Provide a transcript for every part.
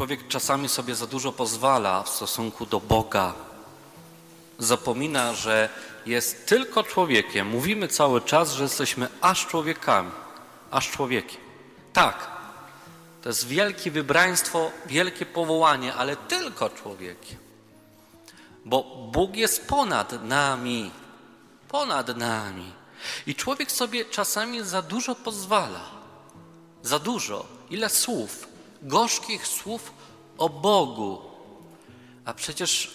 człowiek czasami sobie za dużo pozwala w stosunku do Boga. Zapomina, że jest tylko człowiekiem. Mówimy cały czas, że jesteśmy aż człowiekami, aż człowiekiem. Tak, to jest wielkie wybraństwo, wielkie powołanie, ale tylko człowiekiem. Bo Bóg jest ponad nami, ponad nami. I człowiek sobie czasami za dużo pozwala. Za dużo. Ile słów, gorzkich słów o Bogu. A przecież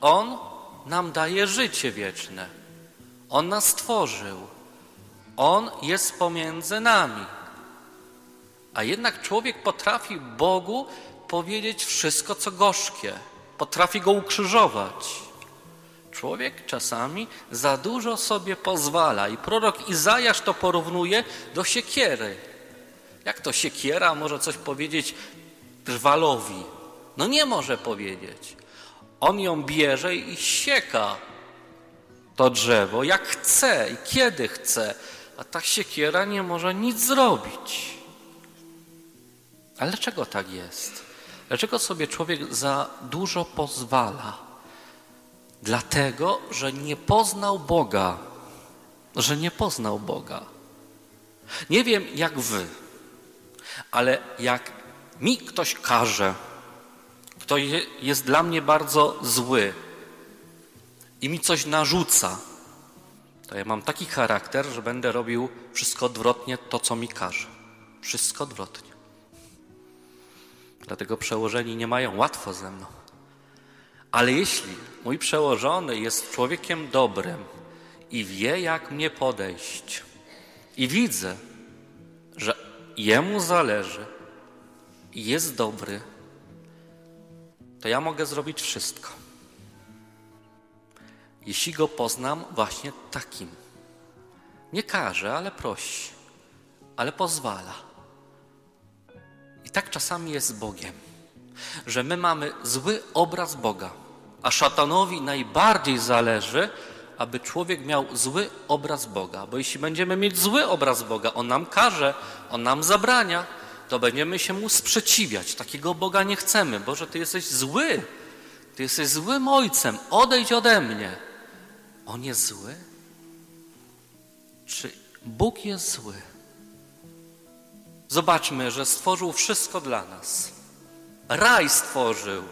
On nam daje życie wieczne. On nas stworzył. On jest pomiędzy nami. A jednak człowiek potrafi Bogu powiedzieć wszystko, co gorzkie. Potrafi go ukrzyżować. Człowiek czasami za dużo sobie pozwala i prorok Izajasz to porównuje do siekiery. Jak to siekiera może coś powiedzieć drwalowi? No nie może powiedzieć. On ją bierze i sieka to drzewo jak chce i kiedy chce, a ta siekiera nie może nic zrobić. Ale dlaczego tak jest? Dlaczego sobie człowiek za dużo pozwala? Dlatego, że nie poznał Boga. Że nie poznał Boga. Nie wiem jak wy, ale jak mi ktoś każe, kto jest dla mnie bardzo zły i mi coś narzuca, to ja mam taki charakter, że będę robił wszystko odwrotnie to, co mi każe. Wszystko odwrotnie. Dlatego przełożeni nie mają łatwo ze mną. Ale jeśli mój przełożony jest człowiekiem dobrym i wie, jak mnie podejść, i widzę, że jemu zależy i jest dobry, to ja mogę zrobić wszystko. Jeśli go poznam właśnie takim. Nie każe, ale prosi, ale pozwala. I tak czasami jest z Bogiem że my mamy zły obraz Boga, a szatanowi najbardziej zależy, aby człowiek miał zły obraz Boga, bo jeśli będziemy mieć zły obraz Boga, on nam każe, on nam zabrania, to będziemy się mu sprzeciwiać. Takiego Boga nie chcemy. Boże, Ty jesteś zły. Ty jesteś złym ojcem. Odejdź ode mnie. On jest zły? Czy Bóg jest zły? Zobaczmy, że stworzył wszystko dla nas. Raj stworzył.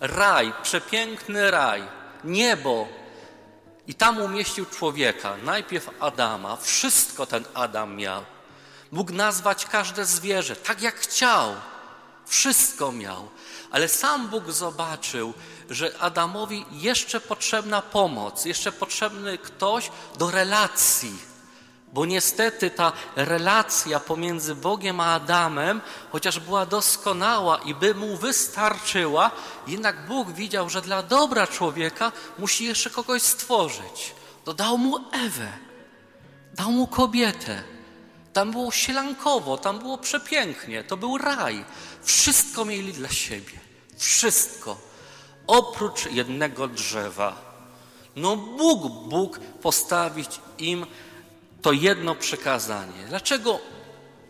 Raj, przepiękny raj, niebo. I tam umieścił człowieka, najpierw Adama. Wszystko ten Adam miał. Mógł nazwać każde zwierzę tak jak chciał. Wszystko miał. Ale sam Bóg zobaczył, że Adamowi jeszcze potrzebna pomoc, jeszcze potrzebny ktoś do relacji bo niestety ta relacja pomiędzy Bogiem a Adamem, chociaż była doskonała i by mu wystarczyła, jednak Bóg widział, że dla dobra człowieka musi jeszcze kogoś stworzyć. To dał mu Ewę, dał mu kobietę. Tam było sielankowo, tam było przepięknie, to był raj. Wszystko mieli dla siebie. Wszystko. Oprócz jednego drzewa. No Bóg, Bóg postawić im to jedno przekazanie. Dlaczego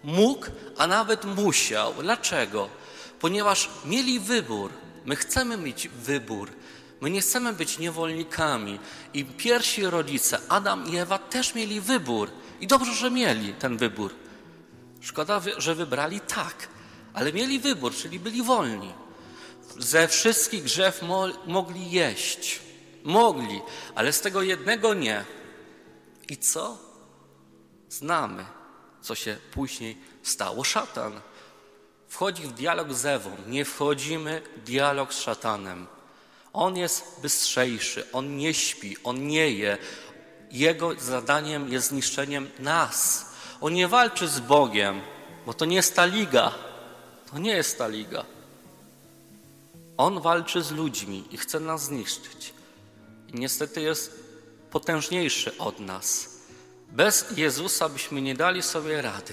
mógł, a nawet musiał? Dlaczego? Ponieważ mieli wybór. My chcemy mieć wybór. My nie chcemy być niewolnikami. I pierwsi rodzice, Adam i Ewa, też mieli wybór. I dobrze, że mieli ten wybór. Szkoda, że wybrali tak, ale mieli wybór, czyli byli wolni. Ze wszystkich drzew mo mogli jeść. Mogli, ale z tego jednego nie. I co? Znamy, co się później stało. Szatan wchodzi w dialog z Ewą. Nie wchodzimy w dialog z szatanem. On jest bystrzejszy, on nie śpi, on nie je. Jego zadaniem jest zniszczeniem nas. On nie walczy z Bogiem, bo to nie jest ta liga. To nie jest ta liga. On walczy z ludźmi i chce nas zniszczyć. I niestety jest potężniejszy od nas. Bez Jezusa byśmy nie dali sobie rady.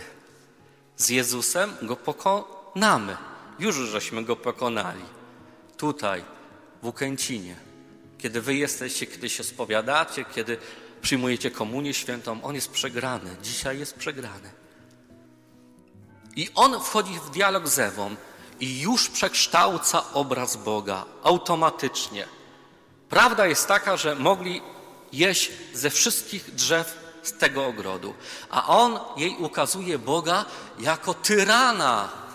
Z Jezusem go pokonamy. Już żeśmy go pokonali. Tutaj, w Ukęcinie. Kiedy wy jesteście, kiedy się spowiadacie, kiedy przyjmujecie komunię świętą, on jest przegrany. Dzisiaj jest przegrany. I on wchodzi w dialog z Ewą i już przekształca obraz Boga automatycznie. Prawda jest taka, że mogli jeść ze wszystkich drzew z tego ogrodu, a on jej ukazuje Boga jako tyrana.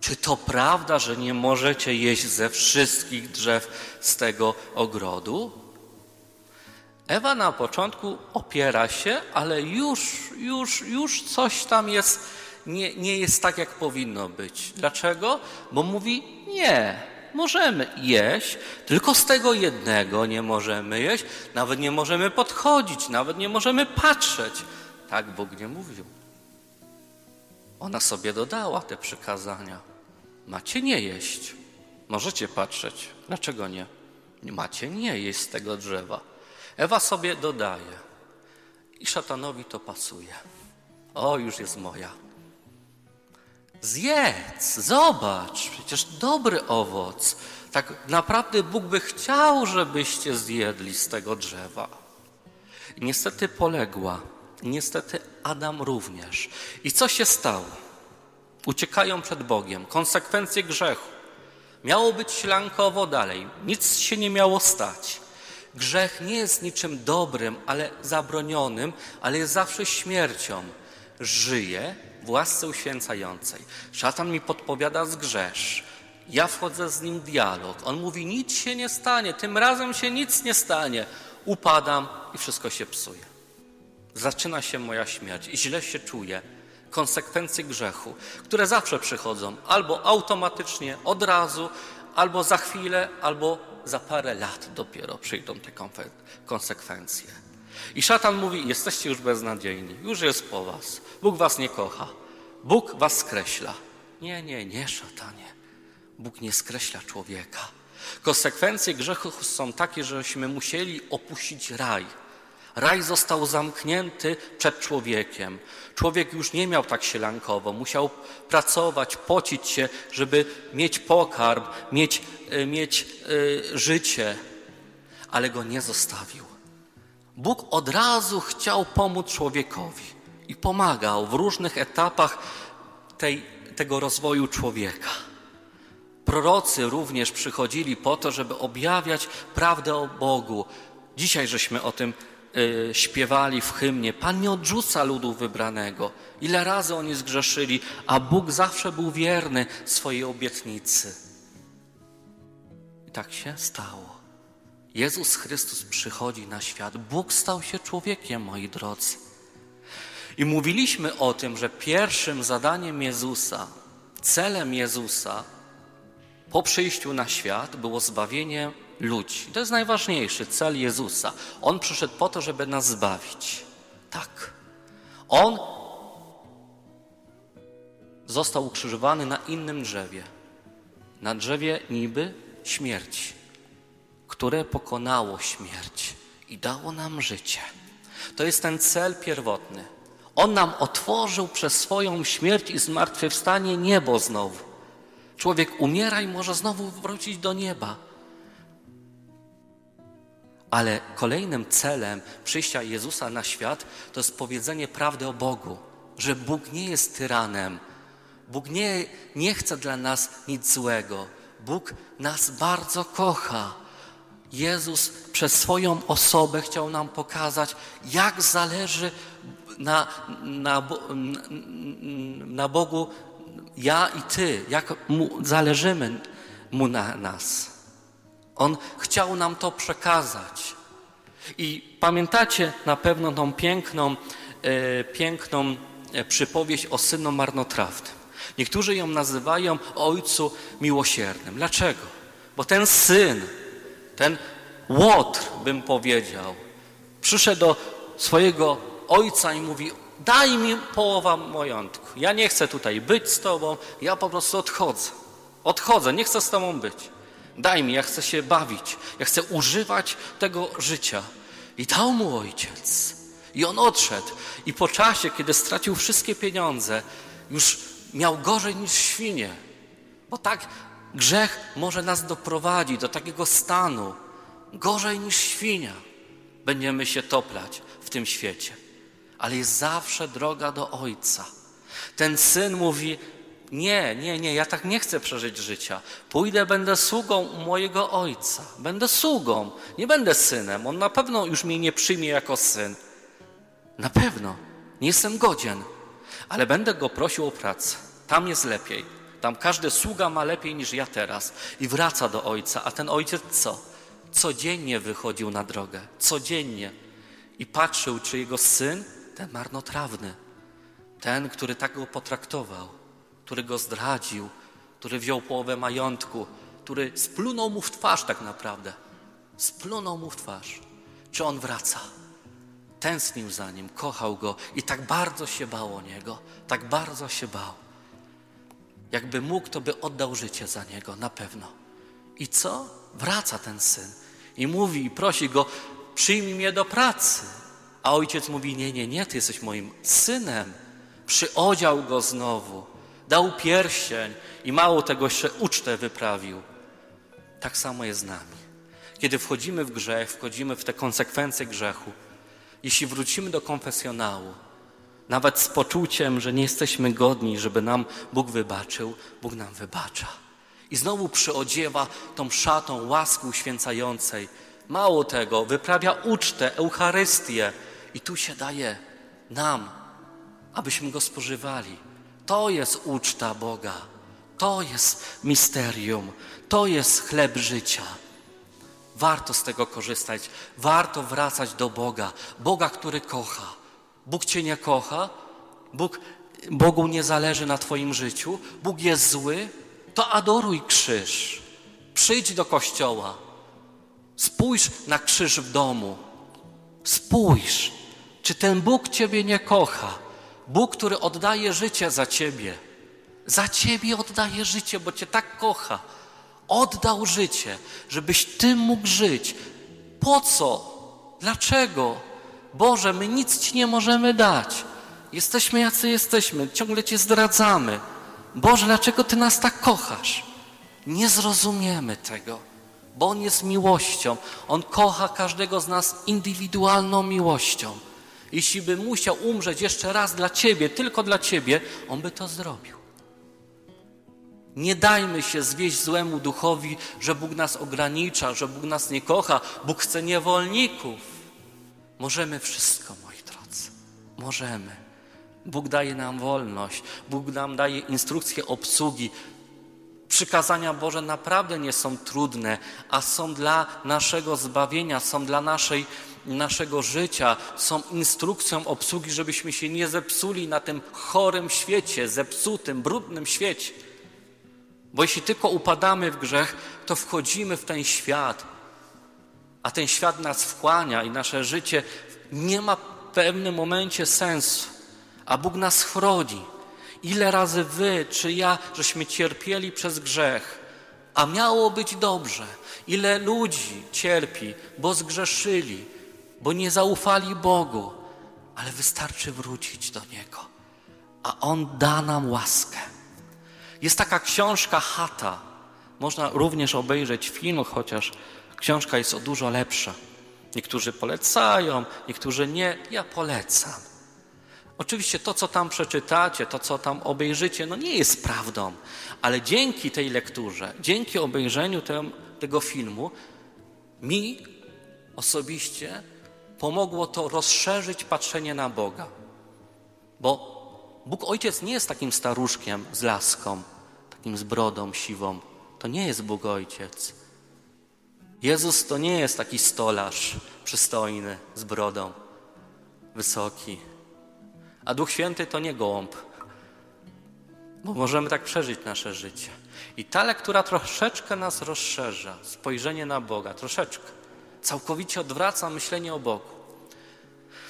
Czy to prawda, że nie możecie jeść ze wszystkich drzew z tego ogrodu? Ewa na początku opiera się, ale już, już, już coś tam jest, nie, nie jest tak, jak powinno być. Dlaczego? Bo mówi nie, możemy jeść, tylko z tego jednego nie możemy jeść, nawet nie możemy podchodzić, nawet nie możemy patrzeć. Tak Bóg nie mówił. Ona sobie dodała te przykazania. Macie nie jeść. Możecie patrzeć. Dlaczego nie? Macie nie jeść z tego drzewa. Ewa sobie dodaje. I szatanowi to pasuje. O, już jest moja. Zjedz, zobacz, przecież dobry owoc. Tak naprawdę Bóg by chciał, żebyście zjedli z tego drzewa. I niestety poległa. Niestety Adam również. I co się stało? Uciekają przed Bogiem. Konsekwencje grzechu. Miało być ślankowo dalej. Nic się nie miało stać. Grzech nie jest niczym dobrym, ale zabronionym, ale jest zawsze śmiercią. Żyje w łasce uświęcającej. Szatan mi podpowiada zgrzesz. Ja wchodzę z nim w dialog. On mówi, nic się nie stanie, tym razem się nic nie stanie. Upadam i wszystko się psuje. Zaczyna się moja śmierć i źle się czuję. Konsekwencje grzechu, które zawsze przychodzą albo automatycznie, od razu, albo za chwilę, albo za parę lat dopiero przyjdą te konsekwencje. I szatan mówi: Jesteście już beznadziejni, już jest po was. Bóg was nie kocha. Bóg was skreśla. Nie, nie, nie, szatanie. Bóg nie skreśla człowieka. Konsekwencje grzechu są takie, żeśmy musieli opuścić raj. Raj został zamknięty przed człowiekiem. Człowiek już nie miał tak sielankowo, musiał pracować, pocić się, żeby mieć pokarm, mieć, e, mieć y, życie, ale go nie zostawił. Bóg od razu chciał pomóc człowiekowi i pomagał w różnych etapach tej, tego rozwoju człowieka. Prorocy również przychodzili po to, żeby objawiać prawdę o Bogu. Dzisiaj żeśmy o tym śpiewali w hymnie. Pan nie odrzuca ludu wybranego. Ile razy oni zgrzeszyli, a Bóg zawsze był wierny swojej obietnicy. I tak się stało. Jezus Chrystus przychodzi na świat. Bóg stał się człowiekiem, moi drodzy. I mówiliśmy o tym, że pierwszym zadaniem Jezusa, celem Jezusa po przyjściu na świat było zbawienie ludzi. To jest najważniejszy cel Jezusa. On przyszedł po to, żeby nas zbawić. Tak. On został ukrzyżowany na innym drzewie. Na drzewie niby śmierci które pokonało śmierć i dało nam życie. To jest ten cel pierwotny. On nam otworzył przez swoją śmierć i zmartwychwstanie niebo znowu. Człowiek umiera i może znowu wrócić do nieba. Ale kolejnym celem przyjścia Jezusa na świat to jest powiedzenie prawdy o Bogu, że Bóg nie jest tyranem. Bóg nie, nie chce dla nas nic złego. Bóg nas bardzo kocha. Jezus przez swoją osobę chciał nam pokazać, jak zależy na, na, na Bogu ja i Ty, jak mu zależymy Mu na nas. On chciał nam to przekazać. I pamiętacie na pewno tą piękną, e, piękną e, przypowieść o synu marnotrawnym. Niektórzy ją nazywają Ojcu Miłosiernym. Dlaczego? Bo ten syn ten łotr, bym powiedział, przyszedł do swojego ojca i mówi: Daj mi połowa majątku. Ja nie chcę tutaj być z tobą, ja po prostu odchodzę. Odchodzę, nie chcę z tobą być. Daj mi, ja chcę się bawić, ja chcę używać tego życia. I dał mu ojciec. I on odszedł. I po czasie, kiedy stracił wszystkie pieniądze, już miał gorzej niż świnie. Bo tak Grzech może nas doprowadzić do takiego stanu, gorzej niż świnia. Będziemy się toplać w tym świecie, ale jest zawsze droga do Ojca. Ten syn mówi: Nie, nie, nie, ja tak nie chcę przeżyć życia. Pójdę, będę sługą mojego ojca. Będę sługą, nie będę synem. On na pewno już mnie nie przyjmie jako syn. Na pewno, nie jestem godzien, ale będę go prosił o pracę. Tam jest lepiej. Tam każdy sługa ma lepiej niż ja teraz. I wraca do ojca. A ten ojciec co? Codziennie wychodził na drogę. Codziennie. I patrzył, czy jego syn, ten marnotrawny, ten, który tak go potraktował, który go zdradził, który wziął połowę majątku, który splunął mu w twarz tak naprawdę. Splunął mu w twarz. Czy on wraca? Tęsknił za nim, kochał go i tak bardzo się bał o niego, tak bardzo się bał. Jakby mógł, to by oddał życie za niego, na pewno. I co? Wraca ten syn i mówi i prosi go, przyjmij mnie do pracy. A ojciec mówi, nie, nie, nie, ty jesteś moim synem. Przyodział go znowu, dał pierścień i mało tego jeszcze ucztę wyprawił. Tak samo jest z nami. Kiedy wchodzimy w grzech, wchodzimy w te konsekwencje grzechu, jeśli wrócimy do konfesjonału, nawet z poczuciem, że nie jesteśmy godni, żeby nam Bóg wybaczył, Bóg nam wybacza. I znowu przyodziewa tą szatą łaski uświęcającej. Mało tego, wyprawia ucztę, Eucharystię i tu się daje nam, abyśmy go spożywali. To jest uczta Boga. To jest misterium. To jest chleb życia. Warto z tego korzystać. Warto wracać do Boga. Boga, który kocha. Bóg Cię nie kocha. Bóg, Bogu nie zależy na Twoim życiu. Bóg jest zły. To adoruj krzyż. Przyjdź do kościoła. Spójrz na krzyż w domu. Spójrz, czy ten Bóg Ciebie nie kocha. Bóg, który oddaje życie za Ciebie. Za Ciebie oddaje życie, bo Cię tak kocha. Oddał życie, żebyś Ty mógł żyć. Po co? Dlaczego? Boże, my nic Ci nie możemy dać. Jesteśmy jacy jesteśmy, ciągle Cię zdradzamy. Boże, dlaczego Ty nas tak kochasz? Nie zrozumiemy tego, bo On jest miłością. On kocha każdego z nas indywidualną miłością. Jeśli by musiał umrzeć jeszcze raz dla Ciebie, tylko dla Ciebie, On by to zrobił. Nie dajmy się zwieść złemu duchowi, że Bóg nas ogranicza, że Bóg nas nie kocha, Bóg chce niewolników. Możemy wszystko, moi drodzy. Możemy. Bóg daje nam wolność, Bóg nam daje instrukcje obsługi. Przykazania Boże naprawdę nie są trudne, a są dla naszego zbawienia, są dla naszej, naszego życia, są instrukcją obsługi, żebyśmy się nie zepsuli na tym chorym świecie, zepsutym, brudnym świecie. Bo jeśli tylko upadamy w grzech, to wchodzimy w ten świat, a ten świat nas wchłania i nasze życie nie ma w pewnym momencie sensu, a Bóg nas chroni. Ile razy wy czy ja, żeśmy cierpieli przez grzech, a miało być dobrze. Ile ludzi cierpi, bo zgrzeszyli, bo nie zaufali Bogu, ale wystarczy wrócić do Niego, a On da nam łaskę. Jest taka książka Chata. Można również obejrzeć film, chociaż książka jest o dużo lepsza. Niektórzy polecają, niektórzy nie. Ja polecam. Oczywiście to, co tam przeczytacie, to, co tam obejrzycie, no nie jest prawdą, ale dzięki tej lekturze, dzięki obejrzeniu tego filmu, mi osobiście pomogło to rozszerzyć patrzenie na Boga. Bo Bóg Ojciec nie jest takim staruszkiem z laską, takim z brodą siwą. To nie jest Bóg Ojciec. Jezus to nie jest taki stolarz przystojny z brodą, wysoki. A Duch Święty to nie gołąb, bo możemy tak przeżyć nasze życie. I ta lektura troszeczkę nas rozszerza, spojrzenie na Boga, troszeczkę. Całkowicie odwraca myślenie o Bogu.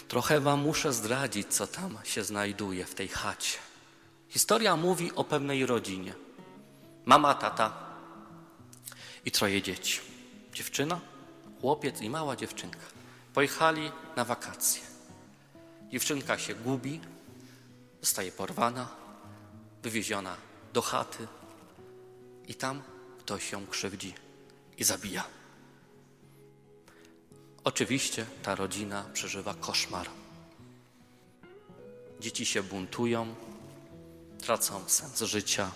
Trochę Wam muszę zdradzić, co tam się znajduje w tej chacie. Historia mówi o pewnej rodzinie. Mama, tata i troje dzieci. Dziewczyna, chłopiec i mała dziewczynka. Pojechali na wakacje. Dziewczynka się gubi, zostaje porwana, wywieziona do chaty i tam ktoś ją krzywdzi i zabija. Oczywiście ta rodzina przeżywa koszmar. Dzieci się buntują, tracą sens życia.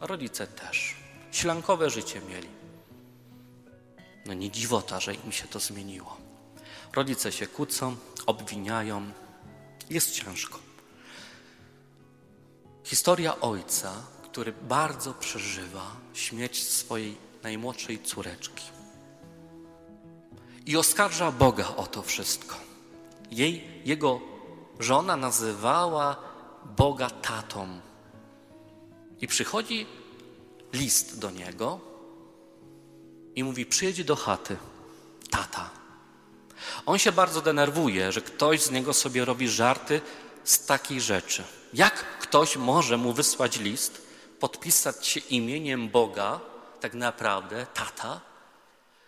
Rodzice też. Ślankowe życie mieli. No nie dziwota, że im się to zmieniło. Rodzice się kłócą, obwiniają. Jest ciężko. Historia ojca, który bardzo przeżywa śmierć swojej najmłodszej córeczki. I oskarża Boga o to wszystko. Jej, jego żona nazywała Boga tatą. I przychodzi list do niego i mówi: Przyjedź do chaty, tata. On się bardzo denerwuje, że ktoś z niego sobie robi żarty z takiej rzeczy. Jak ktoś może mu wysłać list, podpisać się imieniem Boga, tak naprawdę, tata,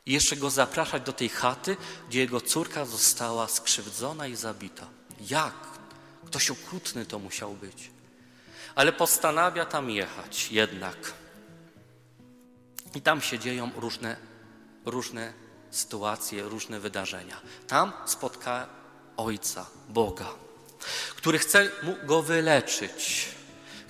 i jeszcze go zapraszać do tej chaty, gdzie jego córka została skrzywdzona i zabita? Jak? Ktoś okrutny to musiał być. Ale postanawia tam jechać jednak. I tam się dzieją różne, różne sytuacje, różne wydarzenia. Tam spotka Ojca, Boga, który chce mu go wyleczyć.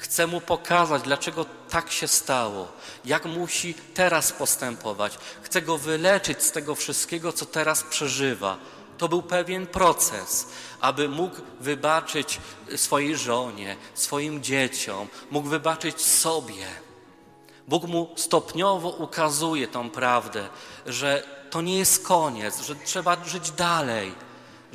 Chce mu pokazać, dlaczego tak się stało, jak musi teraz postępować. Chce go wyleczyć z tego wszystkiego, co teraz przeżywa. To był pewien proces, aby mógł wybaczyć swojej żonie, swoim dzieciom, mógł wybaczyć sobie. Bóg mu stopniowo ukazuje tą prawdę, że to nie jest koniec, że trzeba żyć dalej,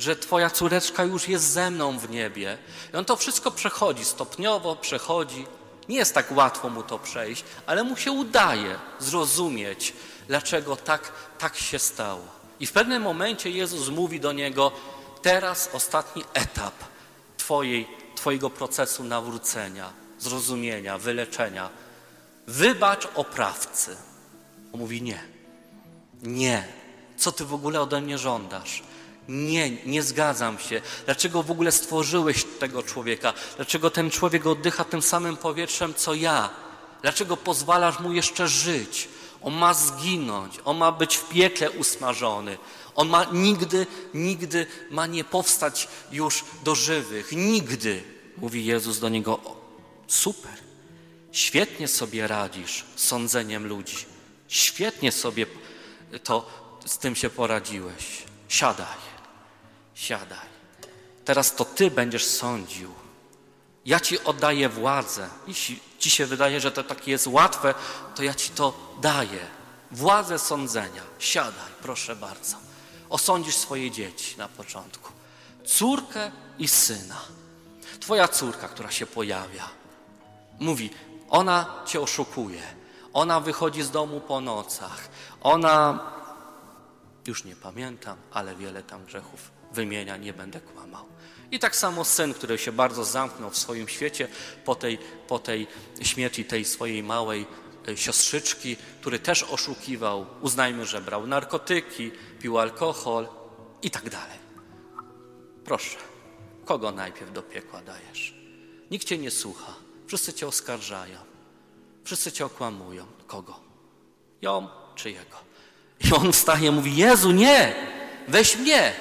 że Twoja córeczka już jest ze mną w niebie. I on to wszystko przechodzi, stopniowo przechodzi. Nie jest tak łatwo mu to przejść, ale mu się udaje zrozumieć, dlaczego tak, tak się stało. I w pewnym momencie Jezus mówi do niego: Teraz ostatni etap twojej, Twojego procesu nawrócenia, zrozumienia, wyleczenia. Wybacz oprawcy. On mówi: Nie, nie. Co ty w ogóle ode mnie żądasz? Nie, nie zgadzam się. Dlaczego w ogóle stworzyłeś tego człowieka? Dlaczego ten człowiek oddycha tym samym powietrzem co ja? Dlaczego pozwalasz mu jeszcze żyć? On ma zginąć, on ma być w piekle usmażony. On ma nigdy, nigdy ma nie powstać już do żywych. Nigdy, mówi Jezus do niego. Super, świetnie sobie radzisz z sądzeniem ludzi. Świetnie sobie to z tym się poradziłeś. Siadaj, siadaj. Teraz to ty będziesz sądził. Ja ci oddaję władzę. Jeśli ci się wydaje, że to takie jest łatwe, to ja ci to daję. Władzę sądzenia. Siadaj, proszę bardzo. Osądzisz swoje dzieci na początku. Córkę i syna. Twoja córka, która się pojawia, mówi, ona cię oszukuje. Ona wychodzi z domu po nocach. Ona, już nie pamiętam, ale wiele tam grzechów wymienia, nie będę kłamał. I tak samo syn, który się bardzo zamknął w swoim świecie po tej, po tej śmierci tej swojej małej e, siostrzyczki, który też oszukiwał, uznajmy, że brał narkotyki, pił alkohol i tak dalej. Proszę, kogo najpierw do piekła dajesz? Nikt cię nie słucha, wszyscy cię oskarżają, wszyscy cię okłamują. Kogo? Ją czy jego? I on wstaje i mówi: Jezu, nie, weź mnie,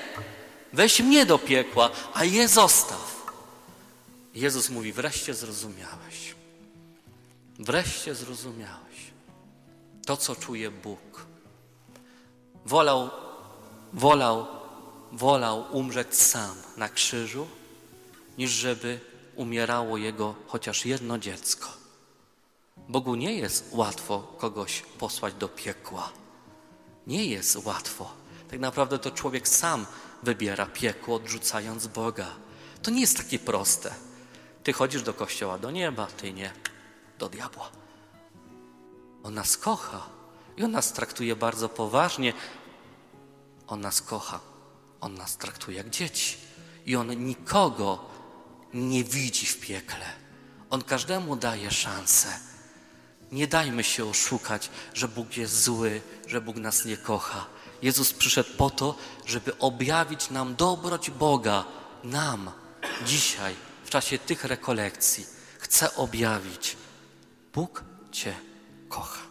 weź mnie do piekła, a je zostaw. Jezus mówi: Wreszcie zrozumiałeś. Wreszcie zrozumiałeś to, co czuje Bóg. Wolał, wolał, wolał umrzeć sam na krzyżu, niż żeby umierało jego chociaż jedno dziecko. Bogu nie jest łatwo kogoś posłać do piekła. Nie jest łatwo. Tak naprawdę to człowiek sam wybiera piekło, odrzucając Boga. To nie jest takie proste. Ty chodzisz do kościoła, do nieba, ty nie, do diabła. On nas kocha i on nas traktuje bardzo poważnie. On nas kocha, on nas traktuje jak dzieci. I on nikogo nie widzi w piekle. On każdemu daje szansę. Nie dajmy się oszukać, że Bóg jest zły, że Bóg nas nie kocha. Jezus przyszedł po to, żeby objawić nam dobroć Boga, nam, dzisiaj, w czasie tych rekolekcji. Chce objawić. Bóg Cię kocha.